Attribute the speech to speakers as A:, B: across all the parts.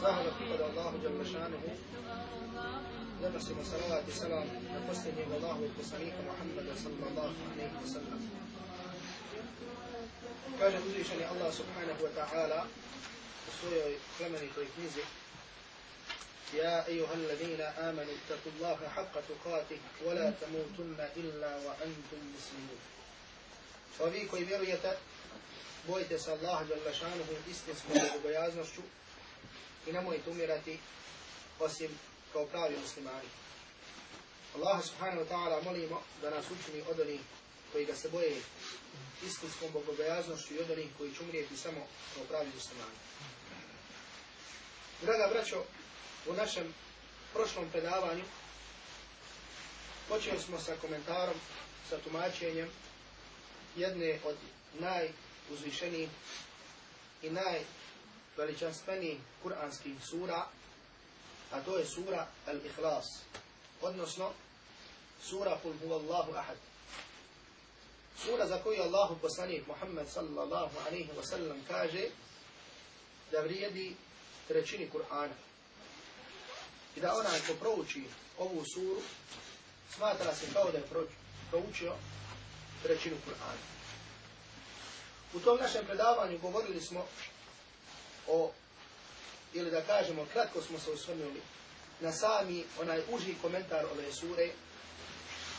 A: فهل فقد الله جل شانه لبس بصلوات سلام نفسه والله بصريك محمد صلى الله عليه وسلم Kaže uzvišeni Allah subhanahu wa ta'ala u svojoj plemenitoj knjizi يا أيها الذين آمنوا اتقوا الله حق تقاته ولا تموتن إلا وأنتم مسلمون Ovi koji vjerujete, bojite se Allaha Đalašanuhu istinskom bogobojaznošću i nemojte umirati osim kao pravi muslimani. Allah subhanahu wa ta'ala molimo da nas učini od onih koji ga se boje istinskom bogobojaznošću i od onih koji će umrijeti samo kao pravi muslimani. Draga braćo, u našem prošlom predavanju počeli smo sa komentarom, sa tumačenjem jedne od najuzvišenijih i najveličanstvenijih kuranskih sura, a to je sura Al-Ikhlas, odnosno sura Kul huvallahu ahad. Sura za koju Allahu poslanik Muhammed sallallahu alaihi wa sallam kaže da vrijedi trećini Kur'ana. I da onaj ko prouči ovu suru, smatra se kao da je proučio trećinu Kur'ana. U tom našem predavanju govorili smo o, ili da kažemo, kratko smo se osvrnuli na sami onaj uži komentar ove sure,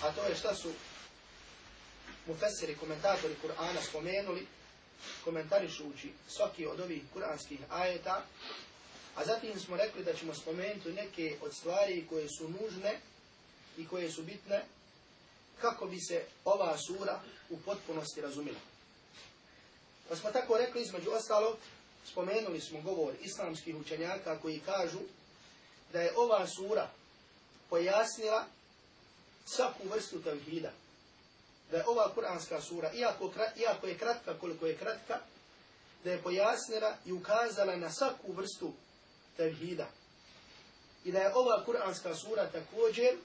A: a to je šta su mufessiri, komentatori Kur'ana spomenuli, komentarišući svaki od ovih kuranskih ajeta, a zatim smo rekli da ćemo spomenuti neke od stvari koje su nužne i koje su bitne kako bi se ova sura u potpunosti razumila. Pa smo tako rekli između ostalog, spomenuli smo govor islamskih učenjaka koji kažu da je ova sura pojasnila svaku vrstu tevhida. Da je ova kuranska sura, iako, iako je kratka koliko je kratka, da je pojasnila i ukazala na svaku vrstu tevhida. I da je ova kuranska sura također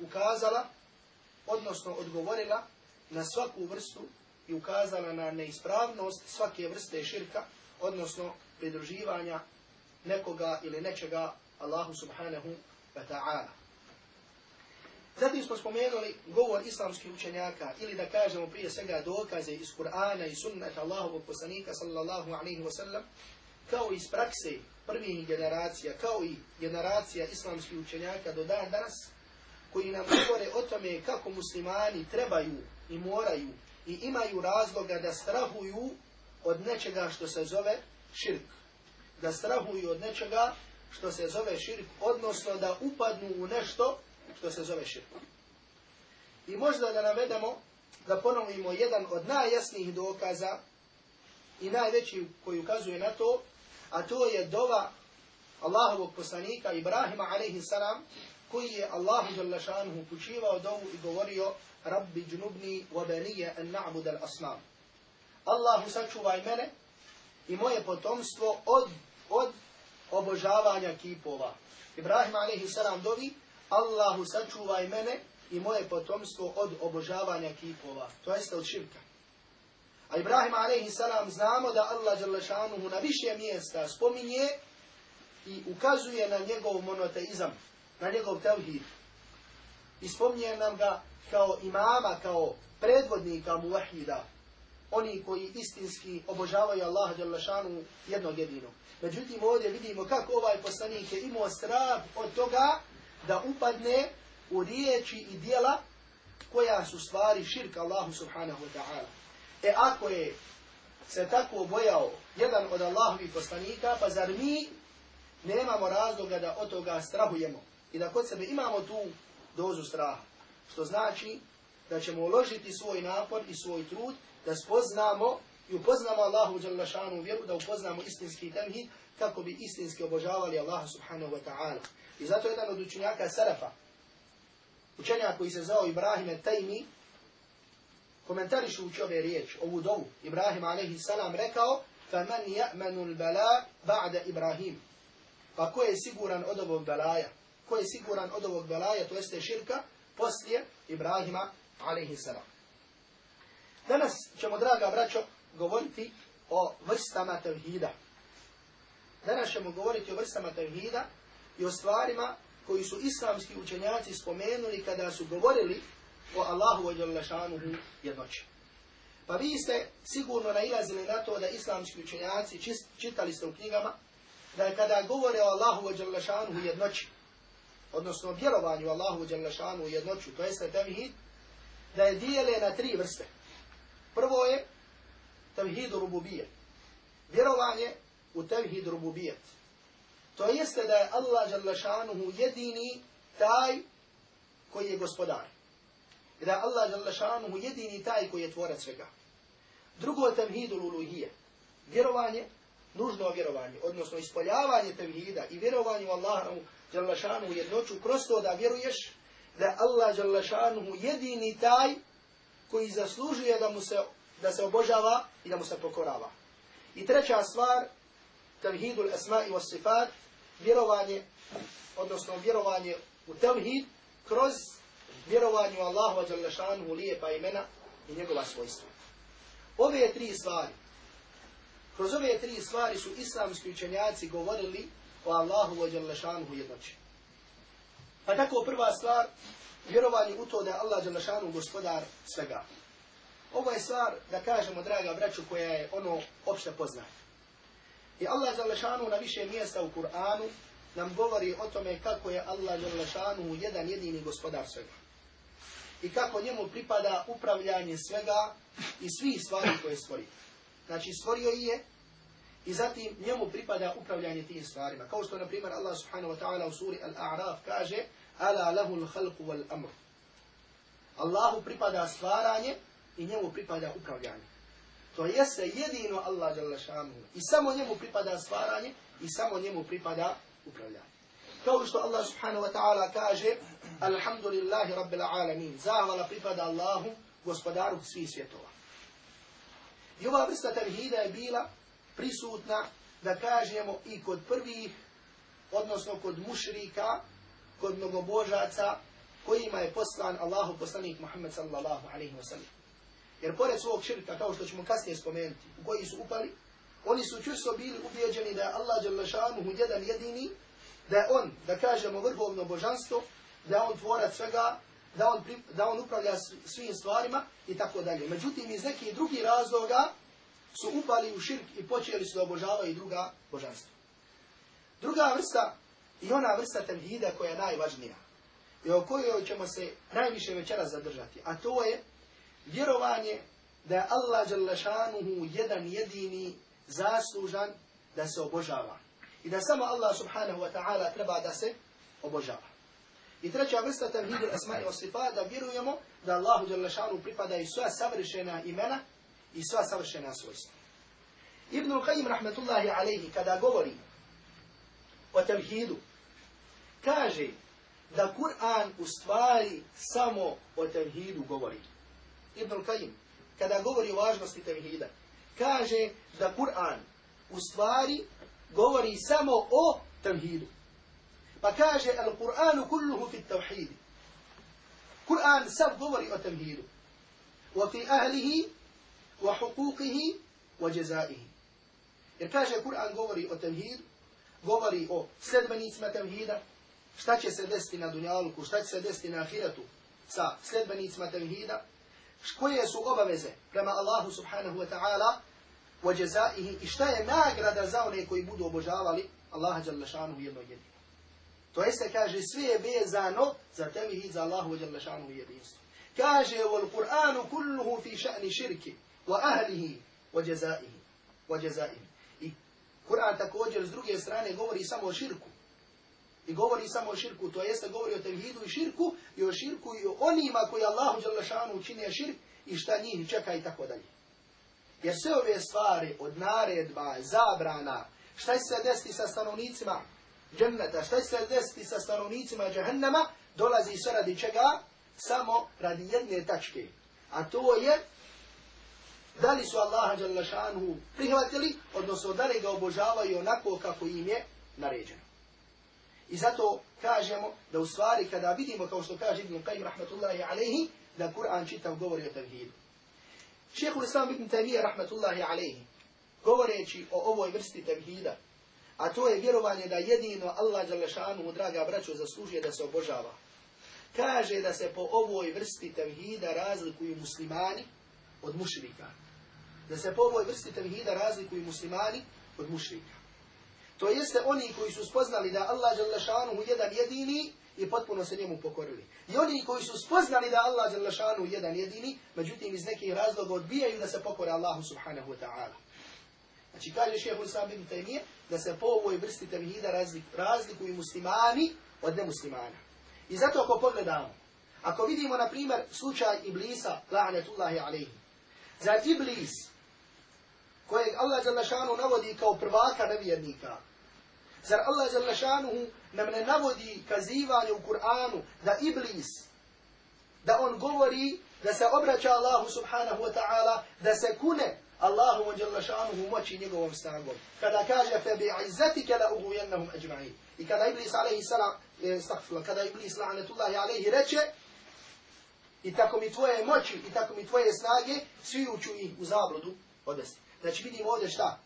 A: ukazala, odnosno odgovorila na svaku vrstu i ukazala na neispravnost svake vrste širka, odnosno pridruživanja nekoga ili nečega Allahu subhanahu wa ta'ala. Zatim smo spomenuli govor islamskih učenjaka ili da kažemo prije svega dokaze iz Kur'ana i sunnata Allahovog poslanika sallallahu alaihi wa sallam kao iz prakse prvih generacija, kao i generacija islamskih učenjaka do dan danas, koji nam govore o tome kako muslimani trebaju i moraju i imaju razloga da strahuju od nečega što se zove širk. Da strahuju od nečega što se zove širk, odnosno da upadnu u nešto što se zove širk. I možda da navedemo, da ponovimo jedan od najjasnijih dokaza i najveći koji ukazuje na to, a to je dova Allahovog poslanika Ibrahima alaihi koji je Allahu jalla šanuhu počivao dovu i govorio Rabbi džnubni wa benije en na'bud al asnam. Allahu sačuvaj mene i moje potomstvo od, od obožavanja kipova. Ibrahim salam dovi Allahu sačuvaj mene i moje potomstvo od obožavanja kipova. To jeste od širka. A Ibrahim salam znamo da Allah Đalešanuhu na više mjesta spominje i ukazuje na njegov monoteizam, na njegov tevhid. I spominje nam ga kao imama, kao predvodnika muvahida, oni koji istinski obožavaju Allaha Đalešanuhu jednog jedinog. Međutim, ovdje vidimo kako ovaj poslanik je imao strah od toga da upadne u riječi i dijela koja su stvari širka Allahu subhanahu wa ta'ala. E ako je se tako bojao jedan od Allahovih poslanika, pa zar mi nemamo razloga da od toga strahujemo i da kod sebe imamo tu dozu straha. Što znači da ćemo uložiti svoj napor i svoj trud da spoznamo i upoznamo Allahu Đalešanu vjeru, da upoznamo istinski temhid kako bi istinski obožavali Allaha subhanahu wa ta'ala. I zato jedan od učenjaka Sarafa, učenjak koji se zvao Ibrahim Tajmi, komentarišući ove riječi, ovu dovu, Ibrahim a.s. rekao, فَمَنْ يَأْمَنُ الْبَلَا بَعْدَ Ibrahim. Pa ko je siguran od ovog belaja? Ko je siguran od ovog belaja, to jeste širka, poslije Ibrahima a.s. Danas ćemo, draga braćo, govoriti o vrstama tevhida. Danas ćemo govoriti o vrstama tevhida i o stvarima koji su islamski učenjaci spomenuli kada su govorili o Allahu šanuhu jednoći. Pa vi ste sigurno nailazili na to da islamski učenjaci čitali ste u knjigama da kada govore o Allahu šanuhu jednoći, odnosno vjerovanju Allahu šanuhu jednoću, to jeste tevhid, da je dijele na tri vrste. Prvo je tevhid rububije. Vjerovanje u tevhid rububijet. To jeste da je Allah Đalešanuhu jedini taj koji je gospodar. I da je Allah Đalešanuhu jedini taj koji je tvorac svega. Drugo je tevhid uluhije. Vjerovanje, nužno vjerovanje, odnosno ispoljavanje tevhida i vjerovanje u Allahu Đalešanuhu jednoću kroz to da vjeruješ da je Allah Đalešanuhu jedini taj koji zaslužuje da mu se, da se obožava i da mu se pokorava. I treća stvar, tevhidul esma i sifat, vjerovanje, odnosno vjerovanje u tevhid kroz vjerovanje u Allahu wa lijepa imena i njegova svojstva. Ove tri stvari, kroz ove tri stvari su islamski učenjaci govorili o Allahu wa jednoći. Pa tako prva stvar, vjerovanje u to da je Allah gospodar svega. Ovo je stvar, da kažemo, draga braću, koja je ono opšte poznata. I Allah Đalešanu na više mjesta u Kur'anu nam govori o tome kako je Allah Đalešanu jedan jedini gospodar svega. I kako njemu pripada upravljanje svega i svih stvari koje stvori. Znači stvorio je i zatim njemu pripada upravljanje tim stvarima. Kao što, na primjer, Allah subhanahu wa ta'ala u suri Al-A'raf kaže Ala lahul khalqu wal amr. Allahu pripada stvaranje i njemu pripada upravljanje. To jeste jedino Allah šanu. I samo njemu pripada stvaranje i samo njemu pripada upravljanje. Kao što Allah subhanahu wa ta'ala kaže Alhamdulillahi rabbil alamin. Zahvala pripada Allahu, gospodaru svih svjetova. I ova vrsta tevhida je bila prisutna, da kažemo, i kod prvih, odnosno kod mušrika, kod mnogobožaca, kojima je poslan Allahu poslanik Muhammed sallallahu alaihi wa sallam. Jer pored svog širka, kao što ćemo kasnije spomenuti, u koji su upali, oni su čusto bili ubijeđeni da je Allah Đalešanuhu jedan jedini, da je on, da kažemo, vrhovno božanstvo, da je on tvorac svega, da on, da on upravlja svim stvarima i tako dalje. Međutim, iz nekih drugih razloga su upali u širk i počeli su da obožavaju druga božanstva. Druga vrsta i ona vrsta tevhida koja je najvažnija i o kojoj ćemo se najviše večera zadržati, a to je vjerovanje da je Allah Đalešanuhu jedan jedini zaslužan da se obožava. I da samo Allah subhanahu wa ta'ala treba da se obožava. I treća vrsta tevhidu asma i osifa da vjerujemo da Allahu Đalešanuhu pripada i sva savršena imena i sva savršena svojstva. Ibn Qayyim rahmetullahi alaihi kada govori o tevhidu, kaže da Kur'an u stvari samo o tevhidu govori. Ibn Qayyim, kada govori o važnosti tevhida, kaže da Kur'an u stvari govori samo o tevhidu. Pa kaže, al-Kur'anu kulluhu fi tevhidi. Kur'an sav govori o tevhidu. Wa fi ahlihi, wa hukukihi, wa jazaihi. Jer kaže, Kur'an govori o tevhidu, govori o sledbenicima tevhida, šta će se desiti na dunjaluku, šta će se desiti na ahiretu sa sledbenicima tevhida, koje su obaveze prema Allahu subhanahu wa ta'ala i šta je nagrada za one koji budu obožavali Allaha jalla šanuhu jedno jedino. To jeste kaže sve je vezano za tevhid za Allahu jalla šanuhu jedinstvo. Kaže ša'ni širki wa ahlihi wa jazaihi. Wa jazaihi. I Kur'an također s druge strane govori samo o širku. I govori samo o širku, to jeste govori o tevhidu i širku i o širku i o onima koji Allahu Đalešanu učine širk i šta njih čeka i tako dalje. Jer sve ove stvari od naredba, zabrana, šta će se desiti sa stanovnicima dženneta, šta će se desiti sa stanovnicima džahennama, dolazi sve radi čega? Samo radi jedne tačke. A to je da li su Allaha Đalešanu prihvatili, odnosno da li ga obožavaju onako kako im je naređeno. I zato kažemo da u stvari kada vidimo kao što kaže Ibn Qayyim rahmatullahi alaihi da Kur'an čitav govori o tevhidu. Šehhul Islam Ibn Taymiyyah rahmatullahi alaihi govoreći o ovoj vrsti tevhida A to je vjerovanje da jedino Allah Đalešanu, draga braćo, zaslužuje da se obožava. Kaže da se po ovoj vrsti tevhida razlikuju muslimani od mušrika. Da se po ovoj vrsti tevhida razlikuju muslimani od mušrika. To jeste oni koji su spoznali da Allah Đalešanu jedan jedini i potpuno se njemu pokorili. I oni koji su spoznali da Allah Đalešanu jedan jedini, međutim iz nekih razloga odbijaju da se pokore Allahu subhanahu wa ta'ala. Znači kaže šehu Islam ibn Taymiye da se po ovoj vrsti tevhida razlik, razlikuju muslimani od nemuslimana. I zato ako pogledamo, ako vidimo na primjer slučaj Iblisa, la'anetullahi alaihi, za Iblis, kojeg Allah Đalešanu navodi kao prvaka nevjernika, Zar Allah Đalešanu nam ne navodi kazivanje u Kur'anu da Iblis, da on govori, da se obraća Allahu subhanahu wa ta'ala, da se kune Allahu wa Đalešanu moći njegovom snagom. Kada kaže fe bi izzetike la ugujennahum ajma'in. I kada Iblis alaihi salam, stakfila, kada Iblis la'anetullahi alaihi reče, i tako mi tvoje moći, i tako mi tvoje snage, svi ću ih u zabludu odvesti. Znači vidimo ovdje šta?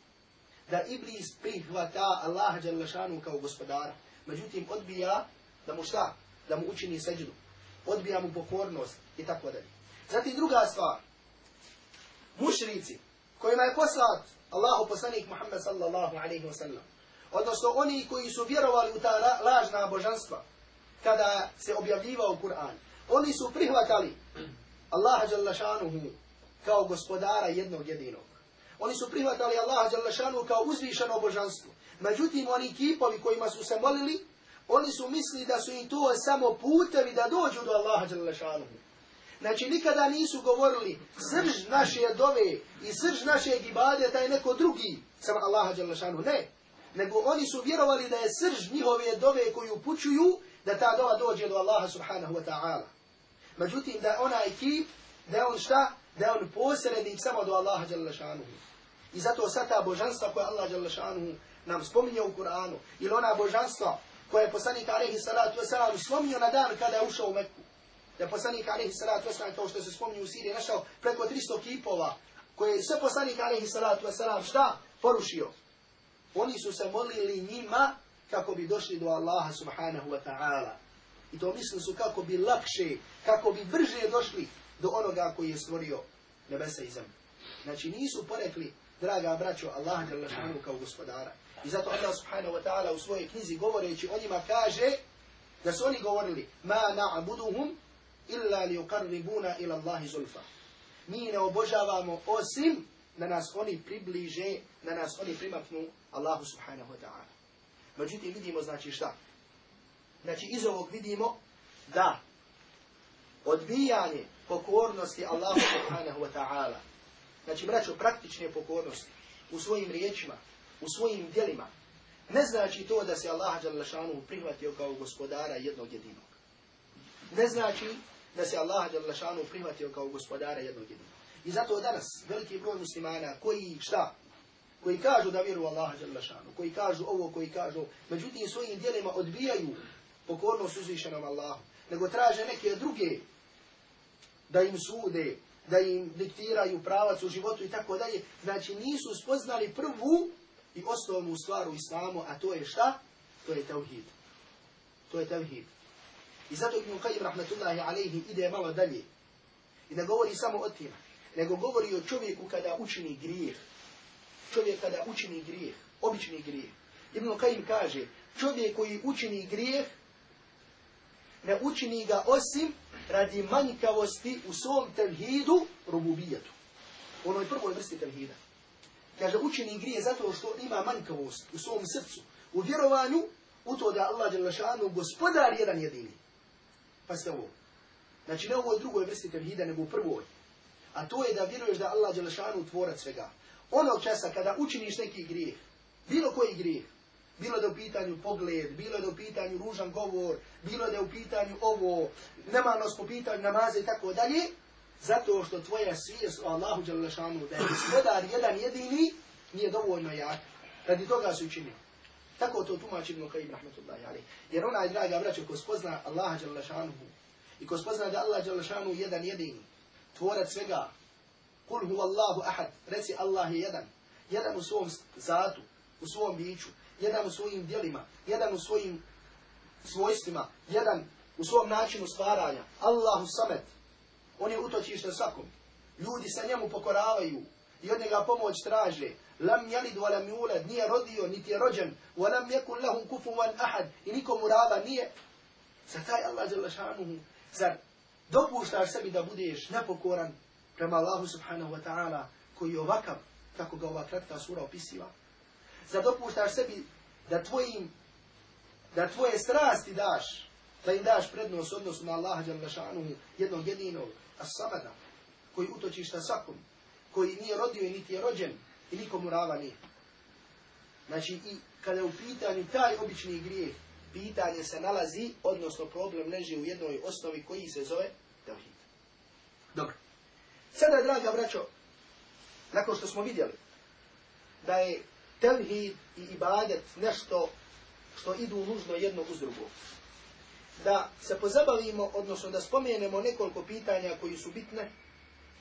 A: Da Iblis prihvata Allaha Đalešanu kao gospodara. Međutim, odbija da mu šta? Da mu učini seđu. Odbija mu pokornost i tako dalje. Zatim druga stvar. Mušrici kojima je poslat Allahu poslanik Muhammed sallallahu alaihi wa sallam. Odnosno oni koji su vjerovali u ta lažna božanstva kada se objavljivao Kur'an. Oni su prihvatali Allaha Đalešanu kao gospodara jednog jedinog. Oni su prihvatali Allaha Đalešanu kao uzvišeno božanstvo. Međutim, oni kipovi kojima su se molili, oni su mislili da su im to samo putevi da dođu do Allaha Đalešanu. Znači, nikada nisu govorili srž naše dove i srž našeg ibadeta je neko drugi, samo Allaha Đalešanu. Ne. Nego oni su vjerovali da je srž njihove dove koju upućuju, da ta dova dođe do Allaha subhanahu wa ta'ala. Međutim, da onaj kip, da on šta? Da on posrednik samo do Allaha Đalešanu. I zato sva ta božanstva koja Allah Đalešanu nam spominje u Kur'anu, ili ona božanstva koja je poslanik Alehi Salatu Vesalam slomio na dan kada je ušao u Meku. Da je poslanik Alehi Salatu Vesalam, kao što se spominje u Siriji, našao preko 300 kipova, koje je sve poslanik Alehi Salatu Vesalam šta? Porušio. Oni su se molili njima kako bi došli do Allaha subhanahu wa ta'ala. I to mislili su kako bi lakše, kako bi brže došli do onoga koji je stvorio nebesa i zemlju. Znači nisu porekli draga braćo, Allah Đalešanu kao gospodara. I zato Allah subhanahu wa ta'ala u svojoj knjizi govoreći o njima kaže da su oni govorili ma na'buduhum illa li uqarribuna ila Allahi zulfa. Mi ne obožavamo osim da nas oni približe, da nas oni primaknu Allahu subhanahu wa ta'ala. Međutim, vidimo znači šta? Znači iz ovog vidimo da odbijanje pokornosti Allahu subhanahu wa ta'ala znači braćo praktične pokornosti u svojim riječima, u svojim djelima, ne znači to da se Allah Đalešanu prihvatio kao gospodara jednog jedinog. Ne znači da se Allah Đalešanu prihvatio kao gospodara jednog jedinog. I zato danas veliki broj muslimana koji šta? Koji kažu da vjeruju Allah Đalešanu, koji kažu ovo, koji kažu, međutim svojim djelima odbijaju pokornost uzvišenom Allahu, nego traže neke druge da im sude, da im diktiraju pravac u životu i tako dalje. Znači nisu spoznali prvu i osnovnu stvar u islamu, a to je šta? To je tauhid. To je tauhid. I zato Ibn Qayyim rahmatullahi alaihi ide malo dalje. I ne govori samo o tim, nego govori o čovjeku kada učini grijeh. Čovjek kada učini grijeh, obični grijeh. Ibn Qayyim kaže, čovjek koji učini grijeh, ne učini ga osim radi manjkavosti u svom tevhidu rububijetu. Onoj prvoj vrsti tevhida. Kaže, učini grije zato što ima manjkavost u svom srcu, u vjerovanju, u to da Allah Đelešanu gospodar jedan jedini. Pa ste ovo. Znači ne ovoj drugoj vrsti tevhida, nego u prvoj. A to je da vjeruješ da Allah Đelešanu tvorac svega. Onog časa kada učiniš neki grijeh, bilo koji grijeh, bilo da u pitanju pogled, bilo da u pitanju ružan govor, bilo da u pitanju ovo, nemalnost po pitanju namaze i tako dalje, zato što tvoja svijest o Allahu Đalešanu, da je gospodar jedan jedini, nije dovoljno jak. Radi toga su učinili. Tako to tumači Ibn Qayyim rahmetullahi alaih. Jer onaj draga braćo ko spozna Allaha Đalešanu i ko spozna da Allah Đalešanu jedan jedini, tvorac svega, kul hu Allahu ahad, reci Allah je jedan, jedan u svom zatu, u svom biću, jedan u svojim djelima, jedan u svojim svojstvima, jedan u svom načinu stvaranja. Allahu samet. On je utočište svakom. Ljudi se njemu pokoravaju i od njega pomoć traže. Lam yalid wa lam yulad, nije rodio, niti je rođen. Wa lam yakun lahum kufuwan ahad. I nikomu rava nije. Za taj Allah dželle šanuhu, zar dopuštaš sebi da budeš nepokoran prema Allahu subhanahu wa ta'ala koji je ovakav, kako ga ova kratka sura opisiva? Zar dopuštaš sebi da tvojim da tvoje strasti daš, da im daš prednost odnosu na Allaha dželle šanuhu, jednog jedinog, as-samada, koji utočiš na svakom, koji nije rodio i niti je rođen i nikomu rava nije. Znači, i kada je u pitanju taj obični grijeh, pitanje se nalazi, odnosno problem leži u jednoj osnovi koji se zove tevhid. Dobro. Sada, draga braćo, nakon što smo vidjeli da je tevhid i ibadet nešto što idu nužno jedno uz drugo, da se pozabavimo, odnosno da spomenemo nekoliko pitanja koji su bitne,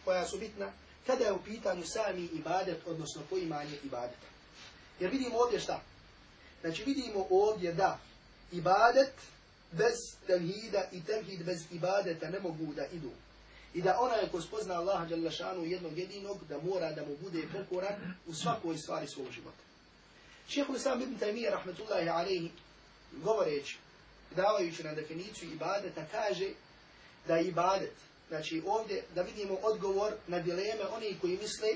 A: koja su bitna, kada je u pitanju sami ibadet, odnosno poimanje ibadeta. Jer vidimo ovdje šta? Znači vidimo ovdje da ibadet bez tevhida i tevhid bez ibadeta ne mogu da idu. I da onaj ko spozna Allaha Đalešanu jednog jedinog, da mora da mu bude pokoran u svakoj stvari svog života. Šehhul Islam ibn Taymiyyah, rahmetullahi alaihi, govoreći, davajući na definiciju ibadeta, kaže da ibadet, znači ovdje da vidimo odgovor na dileme oni koji misle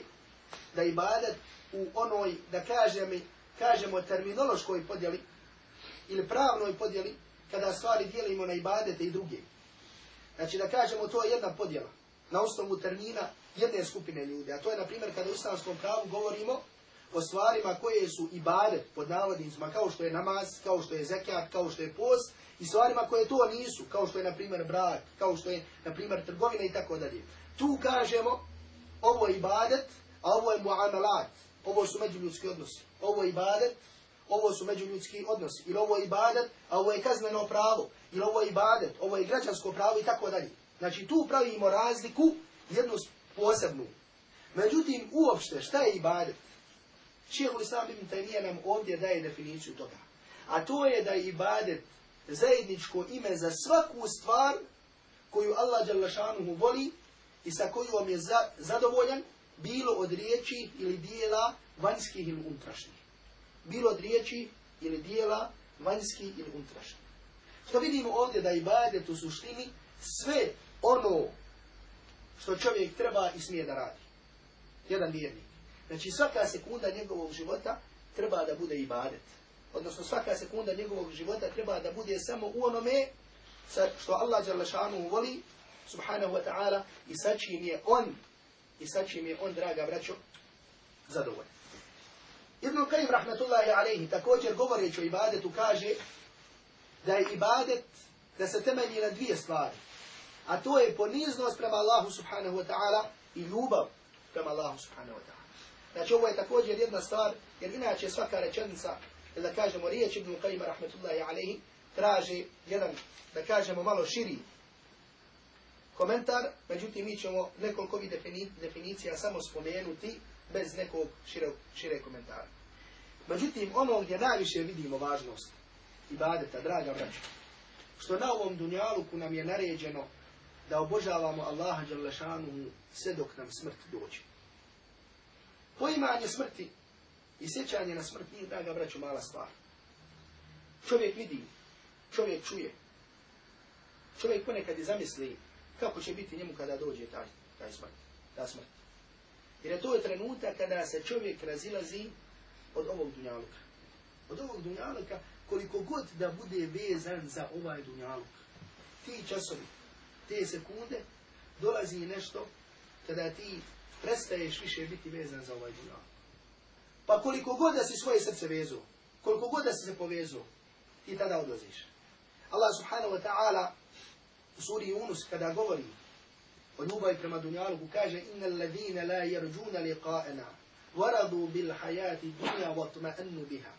A: da ibadet u onoj, da kažemo terminološkoj podjeli ili pravnoj podjeli, kada stvari dijelimo na ibadete i druge. Znači da kažemo to je jedna podjela na osnovu termina jedne skupine ljudi. A to je, na primjer, kada u islamskom pravu govorimo o stvarima koje su ibadet pod navodnicima, kao što je namaz, kao što je zekat, kao što je post, i stvarima koje to nisu, kao što je, na primjer, brak, kao što je, na primjer, trgovina i tako dalje. Tu kažemo, ovo je ibadet, a ovo je muamalat, ovo su međuljudski odnosi. Ovo je ibadet, ovo su međuljudski odnosi. Ili ovo je ibadet, a ovo je kazneno pravo. Ili ovo je ibadet, ovo je građansko pravo i tako dalje. Znači tu pravimo razliku, jednu posebnu. Međutim, uopšte, šta je ibadet? Šehul Islam ibn Taymiyyah nam ovdje daje definiciju toga. A to je da je ibadet zajedničko ime za svaku stvar koju Allah Đalešanuhu voli i sa kojom je za, zadovoljan, bilo od riječi ili dijela vanjskih ili unutrašnjih. Bilo od riječi ili dijela vanjskih ili unutrašnjih. Što vidimo ovdje da ibadet u suštini sve ono što čovjek treba i smije da radi. Jedan vjernik. Znači svaka sekunda njegovog života treba da bude ibadet. Odnosno svaka sekunda njegovog života treba da bude samo u onome što Allah Đalešanu voli, subhanahu wa ta'ala, i sa čim je on, i sa čim je on, draga braćo, zadovoljan. Ibn Qayyim rahmatullahi alaihi također govoreći o ibadetu kaže da je ibadet da se temelji na dvije stvari. A to je poniznost prema Allahu subhanahu wa ta'ala i ljubav prema Allahu subhanahu wa ta'ala. Znači ovo je također jedna stvar, jer inače svaka rečenica, da kažemo riječ Ibn Qayyim rahmetullahi alaihi, traži jedan, da kažemo malo širi komentar, međutim mi ćemo nekoliko definicija samo spomenuti bez nekog šire, šire komentara. Međutim, ono gdje najviše vidimo važnost ibadeta, draga braća, što na ovom dunjaluku nam je naređeno da obožavamo Allaha Đalešanuhu sve dok nam smrt dođe. Poimanje smrti i sjećanje na smrt nije, draga braću, mala stvar. Čovjek vidi, čovjek čuje. Čovjek ponekad i zamisli kako će biti njemu kada dođe taj, taj smrt, ta smrt. Jer je to je trenutak kada se čovjek razilazi od ovog dunjaluka. Od ovog dunjaluka koliko god da bude vezan za ovaj dunjaluk. Ti časovi, te sekunde, dolazi nešto kada ti prestaješ više biti vezan za ovaj dunjaluk. Pa koliko god da si svoje srce vezu, koliko god da si se povezu, ti tada odlaziš. Allah subhanahu wa ta'ala u suri Yunus kada govori o ljubavi prema dunjaluku kaže inna alladhina la yarjuna liqa'ana waradu bil hayati dunya wa biha.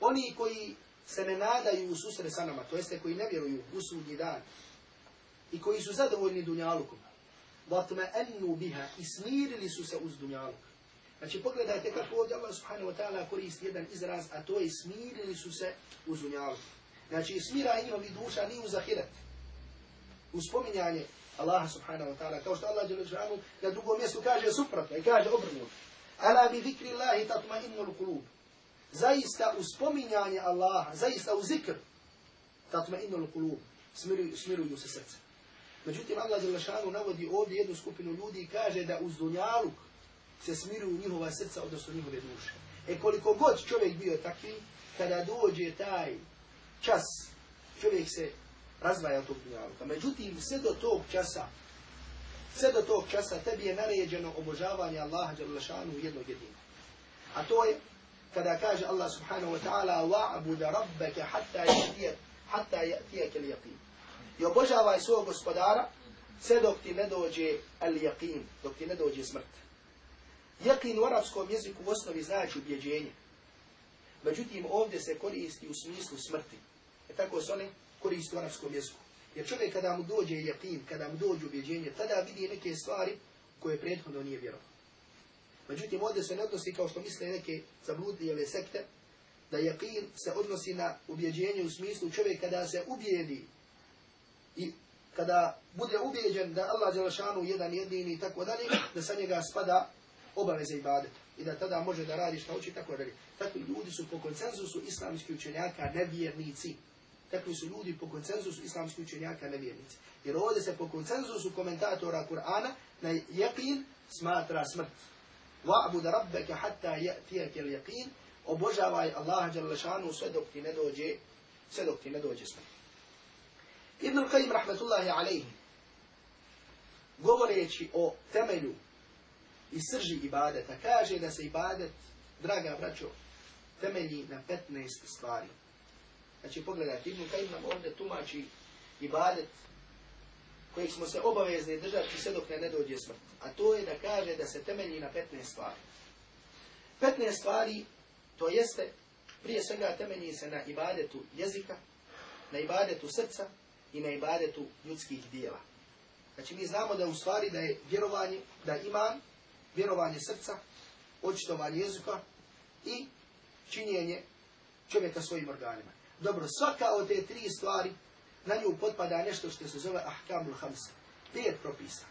A: Oni koji se ne nadaju u nama, to jeste koji ne vjeruju u sudnji dan i koji su zadovoljni dunjalukom, vatma ennu biha i smirili su se uz dunjaluk. Znači pogledajte kako ovdje Allah subhanahu wa ta'ala koristi jedan izraz, a to je smirili su se u zunjalu. Znači smira njihovi duša ni u zahiret. U spominjanje Allaha subhanahu wa ta'ala, kao što Allah Đelešanu na drugom mjestu kaže suprotno i kaže obrnuto. Ala bi zikri Allahi tatma innul kulub. Zaista u spominjanje Allaha, zaista u zikr, tatma innul kulub, smiruju se srce. Međutim, Allah Đelešanu navodi ovdje jednu skupinu ljudi i kaže da uz dunjaluk se smiruju njihova srca, odnosno njihove duše. E koliko god čovjek bio takvi, kada dođe taj čas, čovjek se razdvaja od tog dunjaluka. Međutim, sve do tog časa, sve do tog časa tebi je naređeno obožavanje Allaha Đalešanu jednog jedinog. A to je kada kaže Allah subhanahu wa ta'ala hatta yatiyak hatta yatiyak al-yaqin. I obožavaj svog gospodara sve dok ti ne dođe al-yaqin, dok ti ne dođe smrt. Yaqin u arapskom jeziku u osnovi znači ubjeđenje. Međutim, ovdje se koristi u smislu smrti. E tako se one koristi u arapskom jeziku. Jer čovjek kada mu dođe jakin, kada mu dođe ubjeđenje, tada vidi neke stvari koje prethodno nije vjerovao. Međutim, ovdje se ne odnosi kao što misle neke zabludnijele sekte, da jakin se odnosi na ubjeđenje u smislu čovjek kada se ubijedi i kada bude ubijeđen da Allah Đelešanu jedan jedini i tako dalje, da sa njega spada obaveze i badeta. I da tada može da radi šta hoće i tako dalje. Takvi ljudi su po konsenzusu islamskih učenjaka nevjernici. Takvi su ljudi po konsenzusu islamskih učenjaka nevjernici. Jer ovdje se po konsenzusu komentatora Kur'ana na jeqin smatra smrt. Wa'bud rabbeke hatta ya'tiyaka al-yaqin. Obožavaj Allaha dželle šanu sve dok ti ne dođe sve dok ti ne dođe smrt. Ibn Qayyim rahmetullahi alejhi govoreći o temelju i srži ibadeta kaže da se ibadet, draga braćo, temelji na 15 stvari. Znači pogledajte, Ibn Qayyim nam ovdje tumači ibadet kojeg smo se obavezni držati sve dok ne, ne dođe smrt. A to je da kaže da se temelji na 15 stvari. 15 stvari, to jeste, prije svega temelji se na ibadetu jezika, na ibadetu srca i na ibadetu ljudskih dijela. Znači mi znamo da u stvari da je vjerovanje, da iman, vjerovanje srca, očitovanje jezika i činjenje čovjeka svojim organima. Dobro, svaka od te tri stvari na nju potpada nešto što se zove ahkamul hamsa. Pet propisa.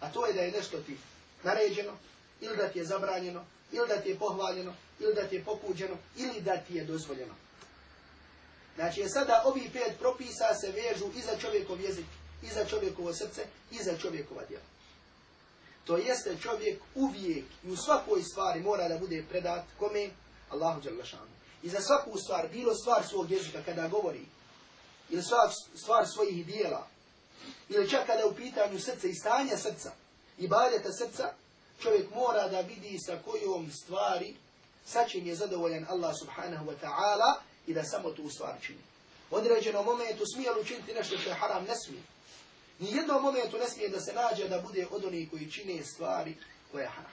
A: A to je da je nešto ti naređeno, ili da ti je zabranjeno, ili da ti je pohvaljeno, ili da ti je pokuđeno, ili da ti je dozvoljeno. Znači, sada ovi pet propisa se vežu i za čovjekov jezik, i za čovjekovo srce, i za čovjekova djela. To jeste čovjek uvijek i u svakoj stvari mora da bude predat kome? Allahu Đalešanu. I za svaku stvar, bilo stvar svog jezika kada govori, ili stvar, stvar svojih dijela, ili čak kada u pitanju srca i stanja srca, i badeta srca, čovjek mora da vidi sa kojom stvari, sa čim je zadovoljan Allah subhanahu wa ta'ala i da samo tu stvar čini. U određenom momentu smije li učiniti nešto što je haram, ne smije. Nijednom momentu ne smije da se nađe da bude od onih koji čine stvari koje je haram.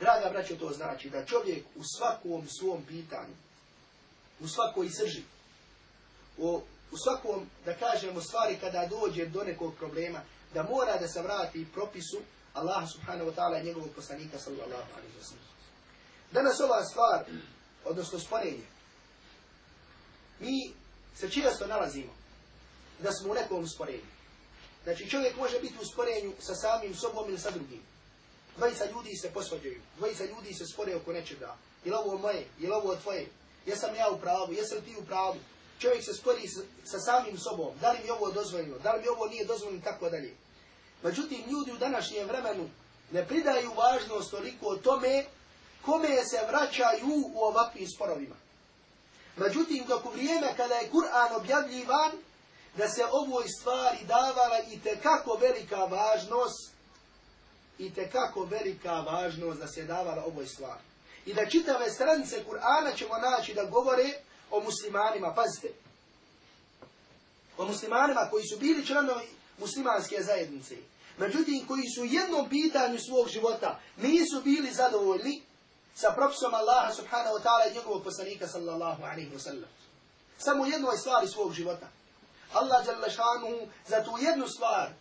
A: Draga braćo, to znači da čovjek u svakom svom pitanju, u svakoj srži, u, u svakom, da kažemo, stvari kada dođe do nekog problema, da mora da se vrati propisu Allah subhanahu wa ta'ala i njegovog poslanika sallallahu alaihi wa sallam. Danas ova stvar, odnosno sporenje, mi se često nalazimo da smo u nekom sporenju. Znači čovjek može biti u sporenju sa samim sobom ili sa drugim. Dvojica ljudi se posvađaju, dvojica ljudi se spore oko nečega. Je ovo moje, je ovo tvoje? Jesam ja u pravu, jesam ti u pravu? Čovjek se spori sa samim sobom, da li mi ovo dozvoljeno, da li mi ovo nije dozvoljeno, tako dalje. Međutim, ljudi u današnjem vremenu ne pridaju važnost toliko o tome kome se vraćaju u ovakvim sporovima. Međutim, dok u vrijeme kada je Kur'an objavljivan, da se ovoj stvari davala i te kako velika važnost, i te kako velika važnost da se davala ovoj stvari. I da čitave stranice Kur'ana ćemo naći da govore o muslimanima, pazite, o muslimanima koji su bili članovi muslimanske zajednice. Međutim, koji su u jednom pitanju svog života nisu bili zadovoljni sa propisom Allaha subhanahu wa ta'ala i njegovog poslanika sallallahu alaihi wa sallam. Samo u jednoj stvari svog života. Allah jalla šanuhu za tu jednu stvar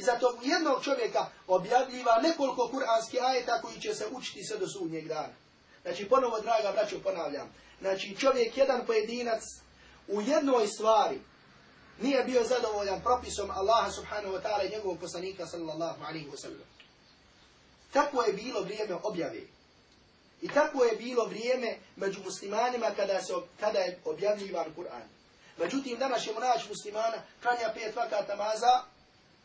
A: I zato u jednog čovjeka objavljiva nekoliko kuranskih ajeta koji će se učiti sve do sudnjeg dana. Znači, ponovo, draga braćo, ponavljam. Znači, čovjek, jedan pojedinac, u jednoj stvari nije bio zadovoljan propisom Allaha subhanahu wa ta'ala i njegovog poslanika sallallahu alaihi wa sallam. Tako je bilo vrijeme objave. I tako je bilo vrijeme među muslimanima kada, se, kada je objavljivan Kur'an. Međutim, danas ćemo naći muslimana, klanja pet vakat namaza,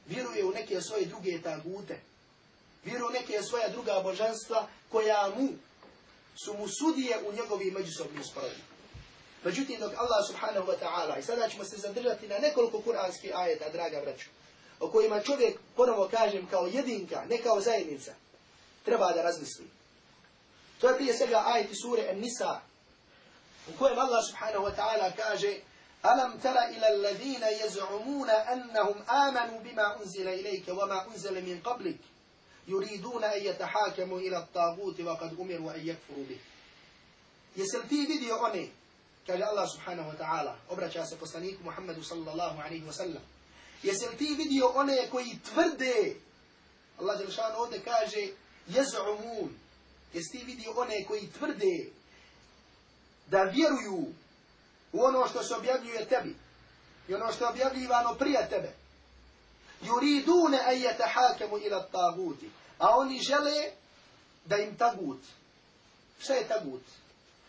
A: vjeruje u neke svoje druge tagute. Vjeruje u neke svoja druga božanstva koja mu su mu sudije u njegovim međusobnim sporovima. Međutim, dok Allah subhanahu wa ta'ala, i sada ćemo se zadržati na nekoliko kuranskih ajeta, draga braću, o kojima čovjek, ponovo kažem, kao jedinka, ne kao zajednica, treba da razmisli. To je prije svega ajeti sure An-Nisa, u kojem Allah subhanahu wa ta'ala kaže ألم تر إلى الذين يزعمون أنهم آمنوا بما أنزل إليك وما أنزل من قبلك يريدون أن يتحاكموا إلى الطاغوت وقد أمروا أن يكفروا به Jesel ti vidio one, kaže Allah subhanahu wa ta'ala, obraća se poslaniku Muhammedu sallallahu alaihi wa sallam, jesel ti vidio one koji tvrde, Allah Đelšan ovdje kaže, jez'umun, jes ti vidio one koji tvrde da vjeruju u ono što se objavljuje tebi i ono što je objavljivano prije tebe. Yuridune an yatahakamu ila taguti. A oni žele da im tagut. Šta je tagut?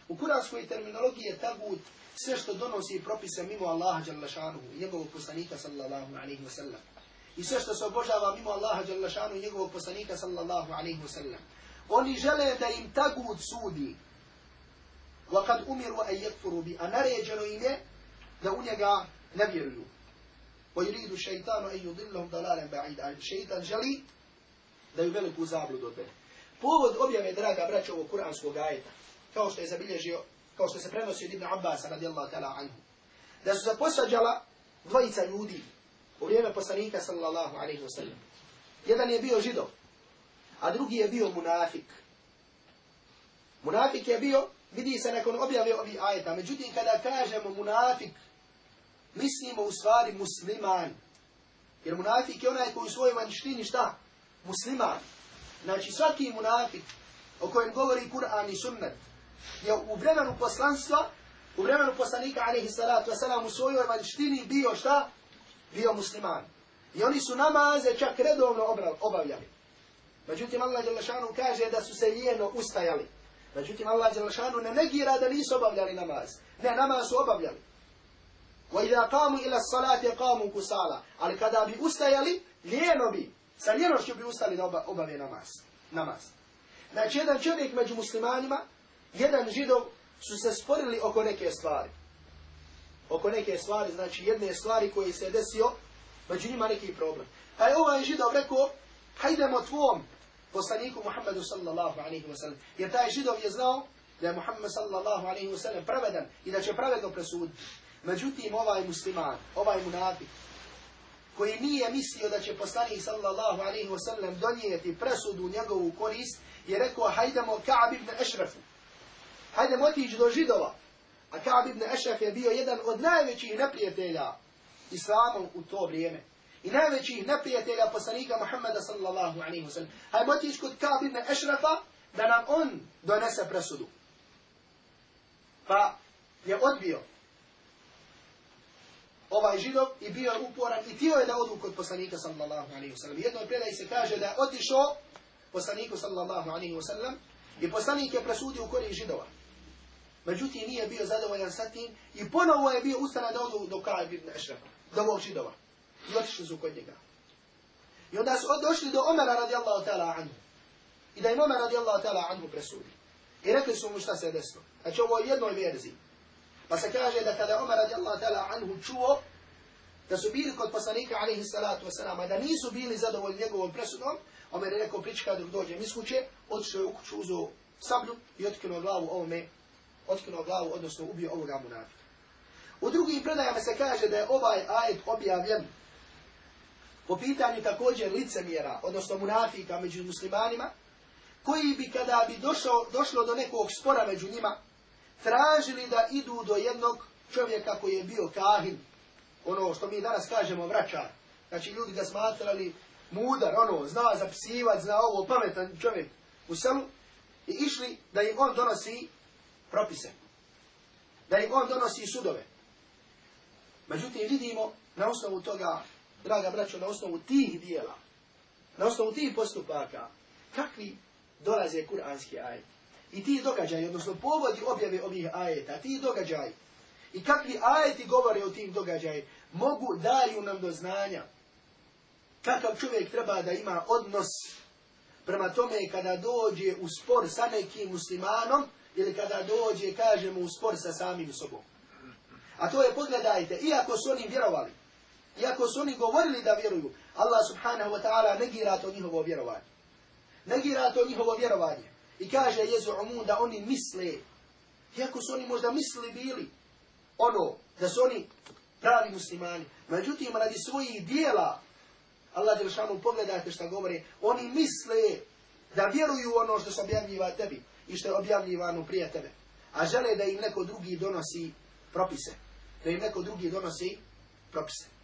A: U kuranskoj terminologiji je tagut sve što donosi propise mimo Allaha jalla šanuhu i njegovog poslanika sallallahu alaihi wa sallam. I sve što se obožava mimo Allaha jalla šanuhu i njegovog poslanika sallallahu alaihi wa sallam. Oni žele da im tagut sudi وقد أمروا أن يكفروا بي أنا ريجنو إيمي da u njega ne vjeruju. ويريد الشيطان أن يضلهم ضلالا بعيدا الشيطان želi da ju veliku zabludu odvede. Povod objave, draga braća, ovog kuranskog ajeta, kao što je zabilježio, kao što se prenosi od Ibn Abbas, radijallahu ta'ala anhu, da su se posađala dvojica ljudi u vrijeme poslanika, sallallahu alaihi wa sallam. Jedan je bio židov, a drugi je bio munafik. Munafik je bio vidi se nakon objave ovih ajeta. Međutim, kada kažemo munafik, mislimo u stvari musliman. Jer munafik je onaj koji u svojoj vanštini šta? Musliman. Znači svaki munafik o kojem govori Kur'an i sunnet je u vremenu poslanstva, u vremenu poslanika alaihi salatu wasalam u svojoj vanštini bio šta? Bio musliman. I oni su namaze čak redovno obavljali. Međutim, Allah kaže da su se lijeno ustajali. Međutim, Allah Đelešanu ne negira da nisu obavljali namaz. Ne, namaz su obavljali. وَإِذَا قَامُوا إِلَى الصَّلَاةِ قَامُوا كُسَالًا Ali kada bi ustajali, lijeno bi, sa lijenošću bi ustali da obave namaz. namaz. Znači, jedan čovjek među muslimanima, jedan židov, su se sporili oko neke stvari. Oko neke stvari, znači jedne stvari koje se desio, među njima neki problem. Pa je ovaj židov rekao, hajdemo tvom poslaniku Muhammedu sallallahu alaihi wa sallam. Jer taj židov je znao da je Muhammed sallallahu alaihi wa sallam pravedan i da će pravedno presuditi. Međutim, ovaj musliman, ovaj munafik, koji nije mislio da će poslanik sallallahu alaihi wa sallam donijeti presudu njegovu korist, je rekao, hajdemo Ka'ab ibn Ešrafu. Hajdemo otići do židova. A Ka'ab ibn Ešraf je bio jedan od najvećih neprijatelja islamom u to vrijeme i najvećih neprijatelja poslanika Muhammeda sallallahu alaihi wa sallam. Hajmo otići kod Ka'b ibn Ešrafa da nam on donese presudu. Pa je odbio ovaj židov i bio je uporan i tio je da odu kod poslanika sallallahu alaihi wa sallam. Jedno predaj se kaže da je otišao poslaniku sallallahu alaihi wa sallam i poslanik je presudio u koriji židova. Međutim, nije bio zadovoljan sa tim i ponovo je bio ustana da odu do Ka'b ibn Ešrafa, do ovog židova. I otišli su kod njega. I onda su došli do Omera radijallahu ta'ala anhu. I da im Omer radijallahu ta'ala anhu presudi. I rekli su mu šta se desilo. Znači ovo je jednoj verziji. Pa se kaže da kada Omer radijallahu ta'ala anhu čuo da su bili kod poslanika alaihi salatu wasalam, da nisu bili zadovoljni njegovom presudom, Omer je rekao prička dok dođe iz kuće, otišao je u kuću, uzeo sablju i otkinuo glavu ovome, otkinuo glavu, odnosno ubio ovoga munafika. U drugim predajama se kaže da je ovaj ajet objavljen po pitanju također licemjera, odnosno munafika među muslimanima, koji bi kada bi došlo, došlo do nekog spora među njima, tražili da idu do jednog čovjeka koji je bio kahin, ono što mi danas kažemo vraćar. Znači ljudi ga smatrali mudar, ono, zna zapisivat, zna ovo, pametan čovjek u selu, i išli da im on donosi propise. Da im on donosi sudove. Međutim, vidimo na osnovu toga, draga braćo, na osnovu tih dijela, na osnovu tih postupaka, kakvi dolaze kuranski ajeti. I ti događaji, odnosno povodi objave ovih ajeta, ti događaji, i kakvi ajeti govore o tim događaji, mogu daju nam do znanja kakav čovjek treba da ima odnos prema tome kada dođe u spor sa nekim muslimanom ili kada dođe, kažemo, u spor sa samim sobom. A to je, pogledajte, iako su oni vjerovali, iako su oni govorili da vjeruju, Allah subhanahu wa ta'ala negira to njihovo vjerovanje. Negira to njihovo vjerovanje. I kaže Jezu Umu da oni misle, iako su oni možda mislili bili, ono, da su oni pravi muslimani. Međutim, radi svojih dijela, Allah Đelšanu, pogledajte što govori, oni misle da vjeruju ono što se objavljiva tebi i što je objavljivano prije tebe. A žele da im neko drugi donosi propise. Da im neko drugi donosi propise.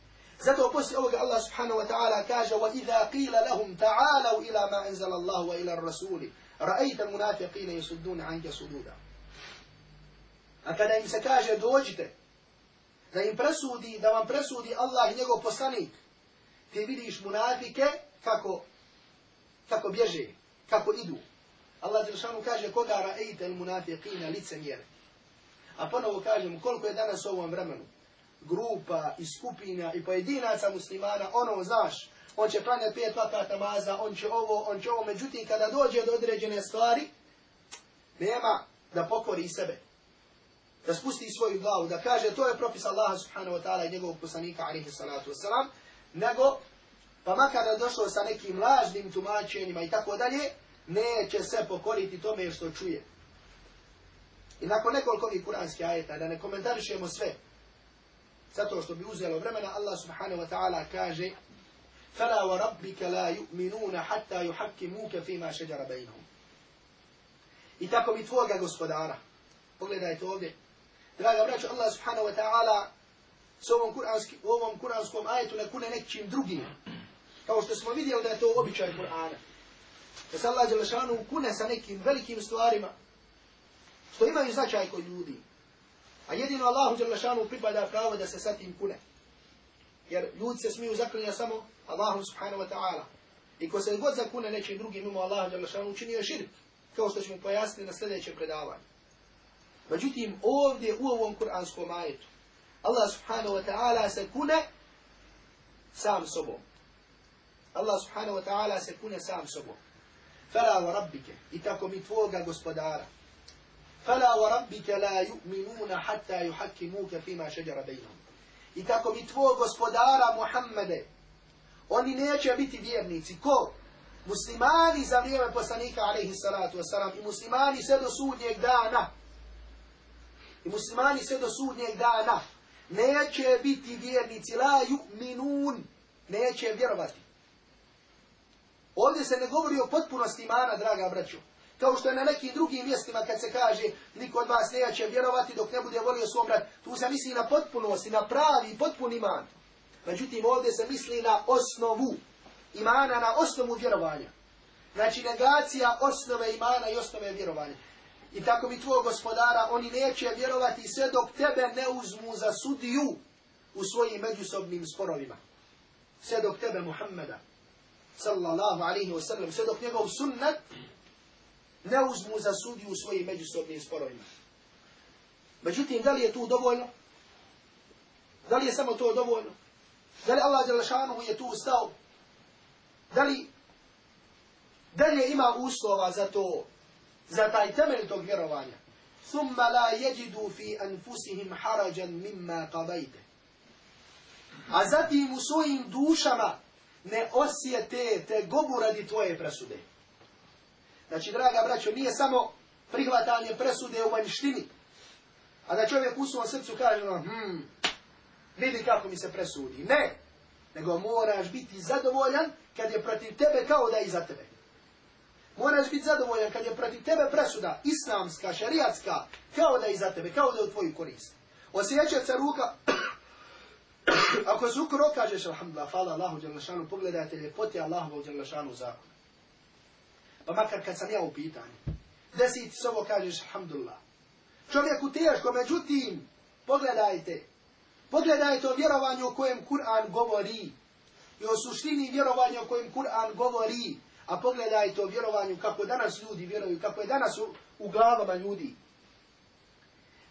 A: Zato poslije ovoga Allah subhanahu wa ta'ala kaže وَإِذَا قِيلَ لَهُمْ تَعَالَوْا إِلَى مَا أَنزَلَ اللَّهُ وَإِلَى الرَّسُولِ رَأَيْتَ الْمُنَافِقِينَ يَسُدُّونَ عَنْكَ سُدُودًا A kada im se kaže dođite, da im presudi, da vam presudi Allah i njegov poslanik, ti vidiš munafike kako, kako bježe, kako idu. Allah Đelšanu kaže koga ra'ejte il munafiqina lice mjere. A ponovo kažem koliko je danas u ovom vremenu grupa i skupina i pojedinaca muslimana, ono znaš, on će klanjati pet vakat namaza, on će ovo, on će ovo, međutim kada dođe do određene stvari, nema da pokori sebe da spusti svoju glavu, da kaže to je propis Allaha subhanahu wa ta'ala i njegovog poslanika alaihi salatu wasalam, nego, pa makar da došlo sa nekim lažnim tumačenjima i tako dalje, neće se pokoriti tome što čuje. I nakon nekoliko ovih kuranskih ajeta, da ne komentarišemo sve, zato što bi uzelo vremena, Allah subhanahu wa ta'ala kaže فَلَا وَرَبِّكَ لَا يُؤْمِنُونَ حَتَّى يُحَكِّمُوكَ فِي مَا شَجَرَ بَيْنَهُمْ I tako mi tvoga gospodara, pogledajte ovdje, Draga braćo, Allah subhanahu wa ta'ala s ovom kuranski, u kuranskom ajetu ne kune nekim drugim. Kao što smo vidjeli da je to običaj Kur'ana. Da se Allah Đelešanu kune sa nekim velikim stvarima što imaju značaj kod ljudi. A jedino Allahu Đelešanu pripada pravo da se sa tim kune. Jer ljudi se smiju zaklinja samo Allahu subhanahu wa ta'ala. I ko se god zakune nečim drugim mimo Allahu Đelešanu učinio širk. Kao što ćemo pojasniti na sljedećem predavanju. Međutim, ovdje u ovom kuranskom ajetu, Allah subhanahu wa ta'ala se kune sam sobom. Allah subhanahu wa ta'ala se kune sam sobom. Fala wa rabbike, i tako mi tvoga gospodara. Fala wa rabbike la yu'minuna hatta yuhakkimuka fima šeđara bejnom. I tako mi tvoj gospodara Muhammede, oni neće biti vjernici. Ko? Muslimani za vrijeme poslanika alaihi salatu wasalam. I muslimani sve do sudnjeg dana. I muslimani sve do sudnjeg dana. Neće biti vjernici. La yu'minun. Neće vjerovati. Ovdje se ne govori o potpunosti imana draga braćo kao što je na nekim drugim mjestima kad se kaže niko od vas neće vjerovati dok ne bude volio svom brat tu se misli na potpunosti na pravi potpun iman. Međutim ovdje se misli na osnovu imana na osnovu vjerovanja. Znači negacija osnove imana i osnove vjerovanja. I tako mi tvoj gospodara, oni neće vjerovati sve dok tebe ne uzmu za sudiju u svojim međusobnim sporovima. Sve dok tebe Muhammeda, sallallahu alaihi wasallam, sve dok njegov sunnet ne uzmu za sudiju u svojim međusobnim sporovima. Međutim, da li je tu dovoljno? Da li je samo to dovoljno? Da li Allah Đelešanu je tu stao? Da li, ima uslova za to za taj temelj tog vjerovanja. Thumma la yajidu fi anfusihim harajan mimma qadayte. A zatim u svojim dušama ne osjete te gobu radi tvoje presude. Znači, draga braćo, nije samo prihvatanje presude u vanjštini, a da čovjek u svom srcu kaže, hm, vidi kako mi se presudi. Ne, nego moraš biti zadovoljan kad je protiv tebe kao da je iza tebe. Moraš biti zadovoljan kad je protiv tebe presuda islamska, šariatska, kao da je za tebe, kao da je u tvoju korist. Osjećat se ruka Ako se ukro kažeš, alhamdulillah, hvala Allahu Đalešanu, pogledajte ljepote Allahu Đalešanu zakon. Pa makar kad sam ja u pitanju. Desi ti ovo kažeš, alhamdulillah. Čovjeku teško, međutim, pogledajte. Pogledajte o vjerovanju o kojem Kur'an govori. I o suštini vjerovanja o kojem Kur'an govori. A pogledajte o vjerovanju kako danas ljudi vjeruju, kako je danas u, u glavama ljudi.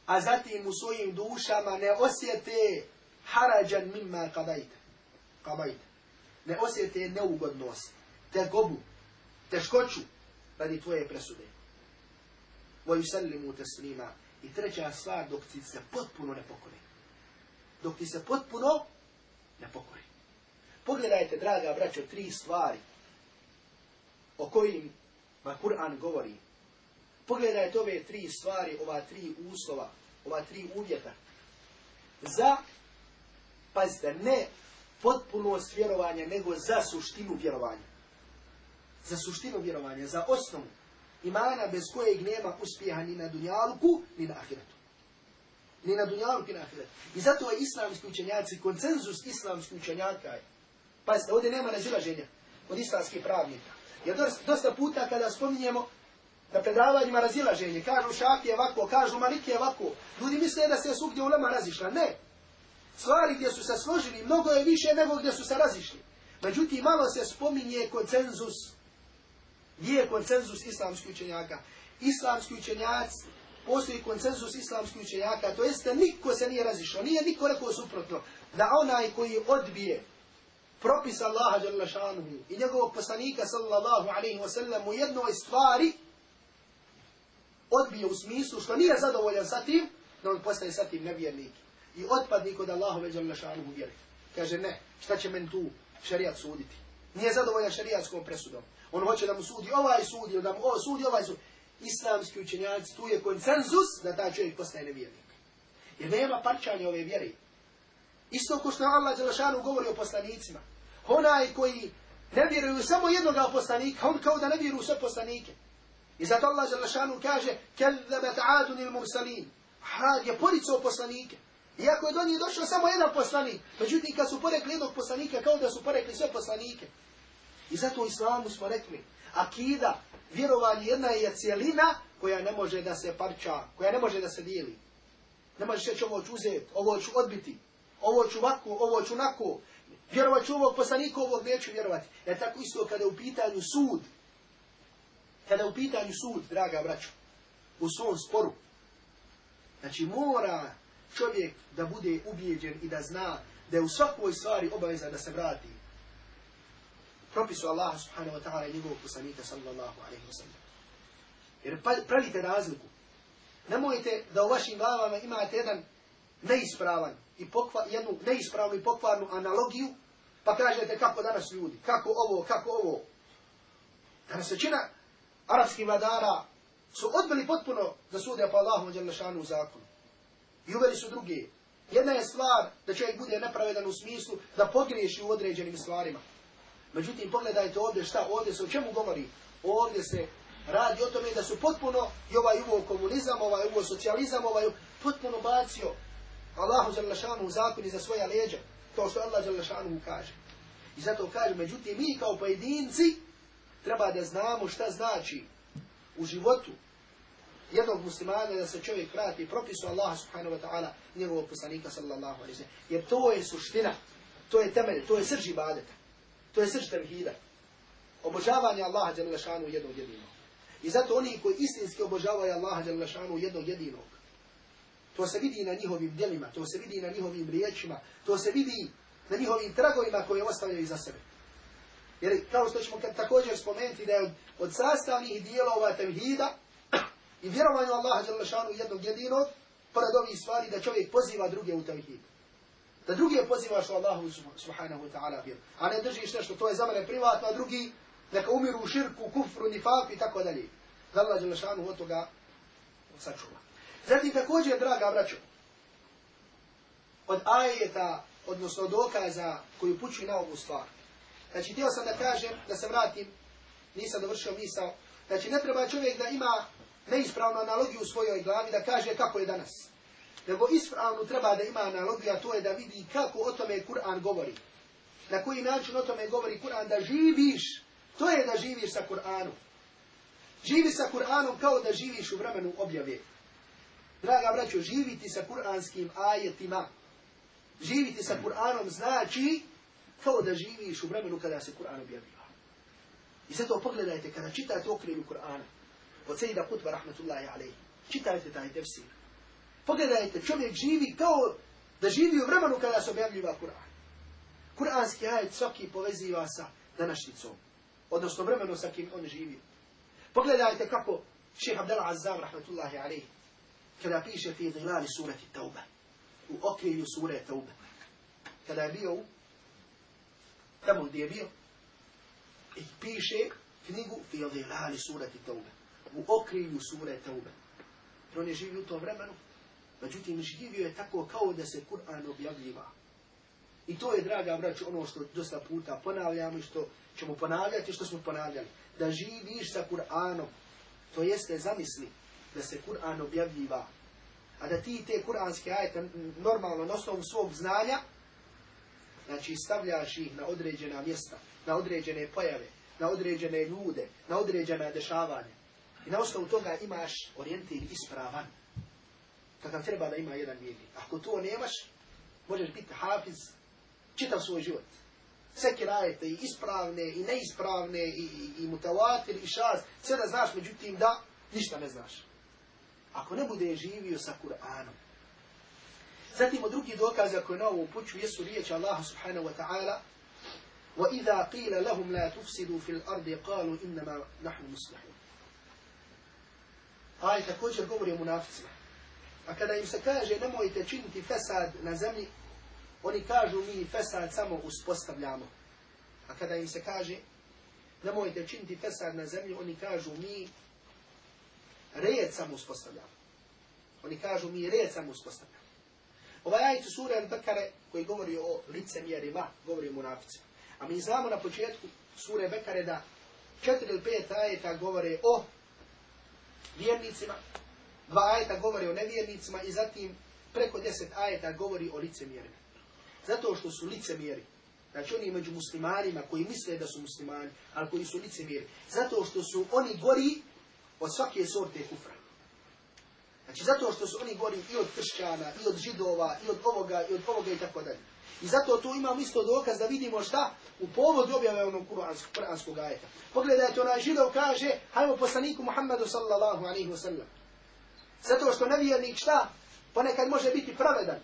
A: A zatim u svojim dušama ne osjete harađan mimma kabajte. Kabajte. Ne osjete neugodnost, tegobu, teškoću radi tvoje presude. وَيُسَلِّمُوا تَسْلِيمًا I treća stvar, dok ti se potpuno ne pokori. Dok ti se potpuno ne pokori. Pogledajte, draga braćo, tri stvari o kojim ma Kur'an govori. Pogledajte ove tri stvari, ova tri uslova, ova tri uvjeta. Za, pazite, ne potpunost vjerovanja, nego za suštinu vjerovanja. Za suštinu vjerovanja, za osnovu imana bez kojeg nema uspjeha ni na dunjaluku, ni na ahiretu. Ni na dunjaluku, ni na ahiretu. I zato je islamski učenjaci, koncenzus islamski učenjaka je. Pazite, ovdje nema razilaženja od islamskih pravnika. Jer dosta puta kada spominjemo na predavanjima razilaženje, kažu šafi je ovako, kažu maliki je ovako, ljudi misle da se svugdje ulema razišla. Ne. Stvari gdje su se složili, mnogo je više nego gdje su se razišli. Međutim, malo se spominje koncenzus Gdje je konsenzus islamskih učenjaka? Islamski učenjaci, postoji konsenzus islamskih učenjaka, to jeste niko se nije razišao, nije niko rekao suprotno, da onaj koji odbije propis Allaha jalla šanuhu i njegovog poslanika sallallahu alaihi wa sallam u jednoj stvari odbije u smislu što nije zadovoljan sa tim, da on postaje sa tim nevjernik i otpadnik od Allahove jalla šanuhu vjeri. Kaže ne, šta će men tu šarijat suditi? Nije zadovoljan šarijatskom presudom. On hoće da mu sudi ovaj sud ili da mu ovo sudi ovaj sud. Islamski učenjaci, tu je konsenzus da taj čovjek postane nevjernik. Jer nema parčanja ove vjere. Isto ko što Allah Đelešanu govori o poslanicima. Onaj koji ne vjeruju samo jednog poslanika, on kao da ne vjeruju sve poslanike. I zato Allah Đelešanu kaže Kezzebet adun il mursalin. Had je poricao poslanike. Iako je do njih došao samo jedan poslanik. Međutim, kad su porekli jednog poslanika, kao da su porekli sve poslanike. I zato u islamu smo rekli, akida, vjerovanje jedna je cijelina koja ne može da se parča, koja ne može da se dijeli. Ne možeš reći ovo ću uzeti, ovo ću odbiti, ovo ću ovako, ovo ću onako, vjerovat ću ovog poslanika, ovog neću vjerovati. Jer tako isto kada je u pitanju sud, kada je u pitanju sud, draga braćo, u svom sporu, znači mora čovjek da bude ubijeđen i da zna da je u svakoj stvari obaveza da se vrati propisu Allaha subhanahu wa ta'ala i njegovog poslanika sallallahu alaihi wa sallam. Jer pravite razliku. Nemojte da u vašim glavama imate jedan neispravan i pokva, jednu neispravnu i pokvarnu analogiju, pa kažete kako danas ljudi, kako ovo, kako ovo. Danas većina arapskih vladara su odbili potpuno da sude po Allahu u zakonu. I uveli su druge. Jedna je stvar da čovjek bude nepravedan u smislu da pogriješi u određenim stvarima. Međutim, pogledajte ovdje šta, ovdje se o čemu govori? Ovdje se radi o tome da su potpuno i ovaj uvo komunizam, ovaj uvo socijalizam, ovaj potpuno bacio Allahu Đalešanu u zakoni za svoja leđa. To što Allah Đalešanu kaže. I zato kaže, međutim, mi kao pojedinci treba da znamo šta znači u životu jednog muslimana da se čovjek vrati propisu Allaha subhanahu wa ta'ala njegovog poslanika sallallahu alaihi. Jer to je suština, to je temelj, to je srž ibadeta. To je srž tevhida. Obožavanje Allaha dželle šanu jednog jedinog. I zato oni koji istinski obožavaju Allaha dželle šanu jednog jedinog. To se vidi na njihovim djelima, to se vidi na njihovim riječima, to se vidi na njihovim tragovima koje ostavljaju iza sebe. Jer kao što ćemo također spomenuti da je od, sastavnih dijelova tevhida i vjerovanja Allaha dželle šanu jednog jedinog, pored ovih stvari da čovjek poziva druge u tevhid. Da drugi pozivaš u Allahu subhanahu wa ta'ala vjeru. A ne držiš nešto, to je za mene privatno, a drugi neka umiru u širku, kufru, nifaku i tako dalje. Da Allah Đelešanu od toga sačuva. Zatim također, draga braćo, od ajeta, odnosno dokaza koji upućuju na ovu stvar. Znači, htio sam da kažem, da se vratim, nisam dovršio misao, znači ne treba čovjek da ima neispravnu analogiju u svojoj glavi, da kaže kako je danas. Nego ispravnu treba da ima analogija, to je da vidi kako o tome Kur'an govori. Na koji način o tome govori Kur'an, da živiš, to je da živiš sa Kur'anom. Živi sa Kur'anom kao da živiš u vremenu objave. Draga braćo, živiti sa kur'anskim ajetima, živiti sa Kur'anom znači kao da živiš u vremenu kada se Kur'an objavljiva. I zato pogledajte, kada čitate okrilju Kur'ana, od Sejda Kutba, rahmetullahi alaihi, čitajte taj tefsir. Pogledajte, čovjek živi kao da živi u vremenu kada se objavljiva Kur'an. Kur'anski ajet svaki poveziva sa današnjicom, odnosno vremenu sa kim on živi. Pogledajte kako šeha Abdel Azzam, rahmetullahi alaihi, kada piše fi zilali surati Tauba, u okrilju sure Tauba, kada je bio tamo gdje je bio, i piše knjigu fi zilali surati Tauba, u okrilju sure Tauba. On je živio u tom vremenu, međutim živio je tako kao da se Kur'an objavljiva. I to je, draga braću, ono što dosta puta ponavljamo i što ćemo ponavljati što smo ponavljali. Da živiš sa Kur'anom, to jeste zamisli da se Kur'an objavljiva. A da ti te kur'anske ajete normalno na osnovu svog znanja, znači stavljaš ih na određena mjesta, na određene pojave, na određene ljude, na određena dešavanja. I na osnovu toga imaš orijentir ispravan Kakav treba da ima jedan vjernik. Ako to nemaš, možeš biti hafiz čitav svoj život. Sve kirajete i ispravne i neispravne i, i, i mutavatir i šaz, sve da znaš, međutim da, ništa ne znaš. Ako ne bude živio sa Kur'anom. Zatim od drugih dokaza koje na ovu puću jesu riječi Allaha subhanahu wa ta'ala وَإِذَا قِيلَ لَهُمْ لَا تُفْسِدُوا فِي الْأَرْضِ قَالُوا إِنَّمَا نَحْنُ مُسْلِحُونَ Aj također govori o munaficima. A kada im se kaže nemojte činiti fesad na zemlji, oni kažu mi fesad samo uspostavljamo. A kada im se kaže nemojte činiti fesad na zemlji, oni kažu mi red samo uspostavljamo. Oni kažu mi red samo uspostavljamo. Ovaj ajicu sura Al-Bekare koji govori o licemjerima, govori o munaficima. A mi znamo na početku sure Bekare da četiri ili pet ajeta govore o vjernicima, dva ajeta govore o nevjernicima i zatim preko deset ajeta govori o licemjerima. Zato što su licemjeri. Znači oni među muslimanima koji misle da su muslimani, ali koji su licemjeri. Zato što su oni gori od svake sorte kufra. Znači zato što su oni gori i od kršćana, i od židova, i od ovoga, i od ovoga i tako dalje. I zato tu imam isto dokaz da vidimo šta u povodu objave onog kuranskog ajeta. Pogledajte, onaj židov kaže, hajmo poslaniku Muhammedu sallallahu alaihi wa sallam. Zato što nevjernik šta? Ponekad može biti pravedan.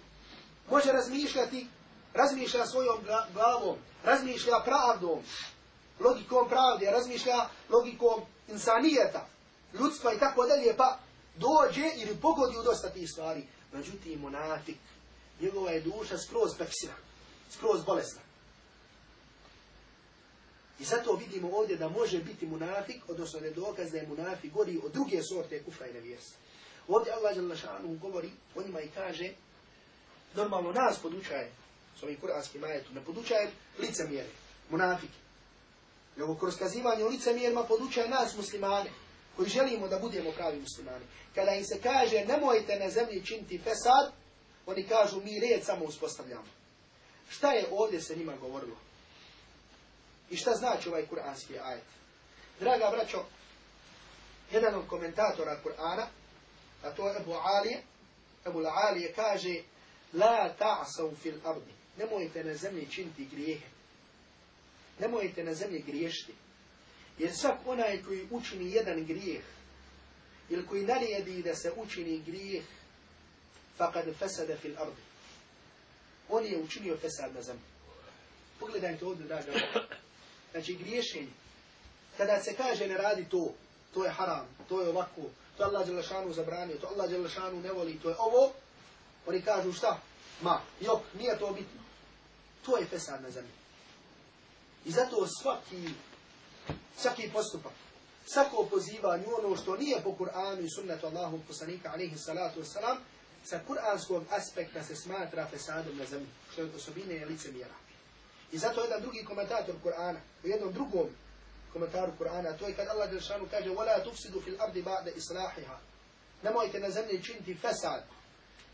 A: Može razmišljati, razmišlja svojom glavom, razmišlja pravdom, logikom pravde, razmišlja logikom insanijeta, ljudstva i tako dalje, pa dođe ili pogodi u dosta tih stvari. Međutim, monafik, njegova je duša skroz peksina, skroz bolesna. I zato vidimo ovdje da može biti munafik, odnosno ne dokaz da je munafik gori od druge sorte kufra i nevjerstva. Ovdje Allah Đalešanu govori o njima i kaže, normalno nas podučaje, s ovim kuranskim ajetom, ne podučaje licemjere, munafike. Nego kroz kazivanje o licemjerima podučaje nas muslimane, koji želimo da budemo pravi muslimani. Kada im se kaže nemojte na zemlji činiti fesad, oni kažu mi red samo uspostavljamo. Šta je ovdje se njima govorilo? I šta znači ovaj kuranski ajet? Draga braćo, jedan od komentatora Kur'ana, a to je Ebu Alije, Ebu Alije kaže La ta'asav fil ardi. Nemojte na zemlji činiti grijehe. Nemojte na zemlji griješiti. Jer svak onaj koji učini jedan grijeh, ili koji narijedi da se učini grijeh, faqad fesada fil ardi. On je učinio fesad na zemlji. Pogledajte ovdje, draga. Znači, griješenje. Kada se kaže ne radi to, to je haram, to je ovako, to Allah Đelešanu zabranio, to Allah Đelešanu ne voli, to je ovo, oni kažu šta? Ma, jok, nije to bitno. To je fesad na zemlji. I zato svaki, svaki postupak, svako pozivanje ono što nije po Kur'anu i sunnetu Allahu poslanika alaihi salatu wasalam, sa kur'anskog aspekta se smatra fesadom na zemlji, što je osobine lice mjera. I zato jedan drugi komentator Kur'ana, u jednom drugom komentaru Kur'ana, to je kad Allah Đelšanu kaže وَلَا تُفْسِدُ فِي الْأَرْضِ بَعْدَ إِصْلَاحِهَا Nemojte na zemlji činiti fesad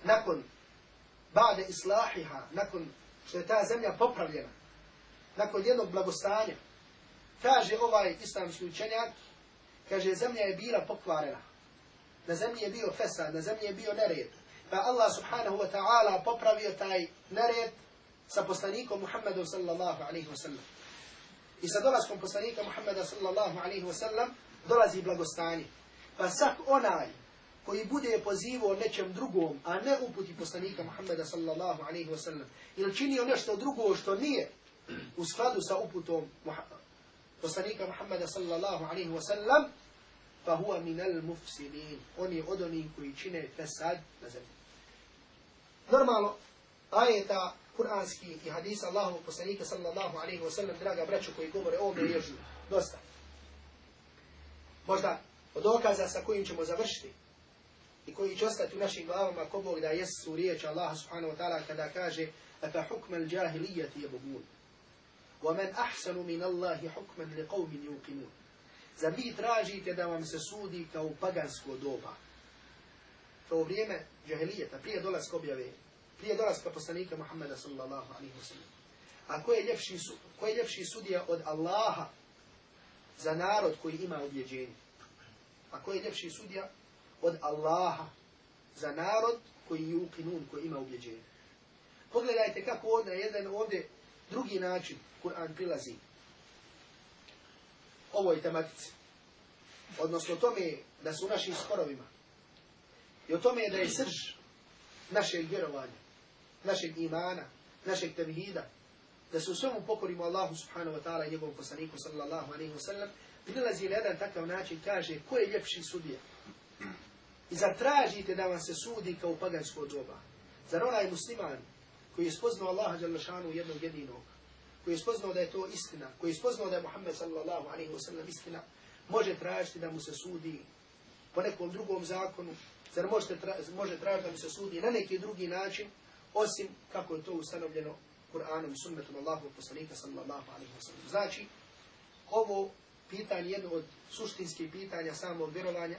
A: nakon bade islahiha, nakon što je ta zemlja popravljena, nakon jednog blagostanja, kaže ovaj islamski učenjak, kaže zemlja je bila pokvarena, na zemlji je bio fesad, na zemlji je bio nered, pa Allah subhanahu wa ta'ala popravio taj nered sa poslanikom Muhammedom sallallahu alaihi wa sallam. I sa dolaskom poslanika Muhammeda sallallahu alaihi wa sallam dolazi blagostanje. Pa sak onaj koji bude pozivao nečem drugom, a ne uputi poslanika Muhammeda sallallahu alaihi wa sallam, ili činio nešto drugo što nije u skladu sa uputom poslanika Muhammeda sallallahu alaihi wa sallam, fa huwa minal mufsidin. On je od onih koji čine fesad na zemlji. Normalno, ajeta kuranski i hadisa Allahu poslanika sallallahu alaihi wa sallam, draga braću koji govore o ovome ježu, dosta. Možda od dokaza sa kojim ćemo završiti i koji će ostati u našim glavama ko Bog da jesu riječ Allah subhanahu wa ta'ala kada kaže al-jahiliyyati yabghun wa man ahsanu min Allahi hukman li qawmin yuqinun Zar vi tražite da vam se sudi kao pagansko doba? Kao vrijeme džahilijeta, prije dolaska objave, prije dolaska poslanika Muhammeda sallallahu alaihi wa sallam. A ko je ljepši, ko je ljepši sudija od Allaha za narod koji ima objeđenje? A ko je ljepši sudija od Allaha za narod koji je ukinun, koji ima ubjeđenje. Pogledajte kako ovdje jedan ovdje drugi način Kur'an prilazi ovoj tematici. Odnosno tome da su našim sporovima. I o tome da je srž našeg vjerovanja, našeg imana, našeg tevhida, da se u svemu pokorimo Allahu subhanahu wa ta'ala i njegovom poslaniku sallallahu alaihi wa sallam, prilazi na jedan takav način, kaže, ko je ljepši sudija? I zatražite da vam se sudi kao pagansko doba. Zar onaj musliman koji je spoznao Allaha Đalešanu jednog jedinog, koji je spoznao da je to istina, koji je spoznao da je Muhammed sallallahu alaihi wa sallam istina, može tražiti da mu se sudi po nekom drugom zakonu, zar možete tra može tražiti da mu se sudi na neki drugi način, osim kako je to ustanovljeno Kur'anom i sunnetom Allahu poslanika sallallahu alaihi wa sallam. Znači, ovo pitanje jedno od suštinskih pitanja samog vjerovanja,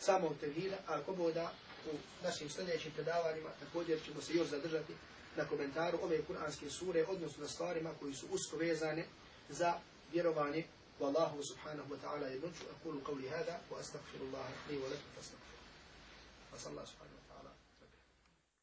A: samog tevhida, a ako boda u našim sljedećim predavanjima također ćemo se još zadržati na komentaru ove kuranske sure, odnosno na stvarima koji su usko vezane za vjerovanje u Allahu subhanahu wa ta'ala jednoću. Akulu qavli hada wa astaghfirullaha li wa lakum fastaghfiru. Wa subhanahu.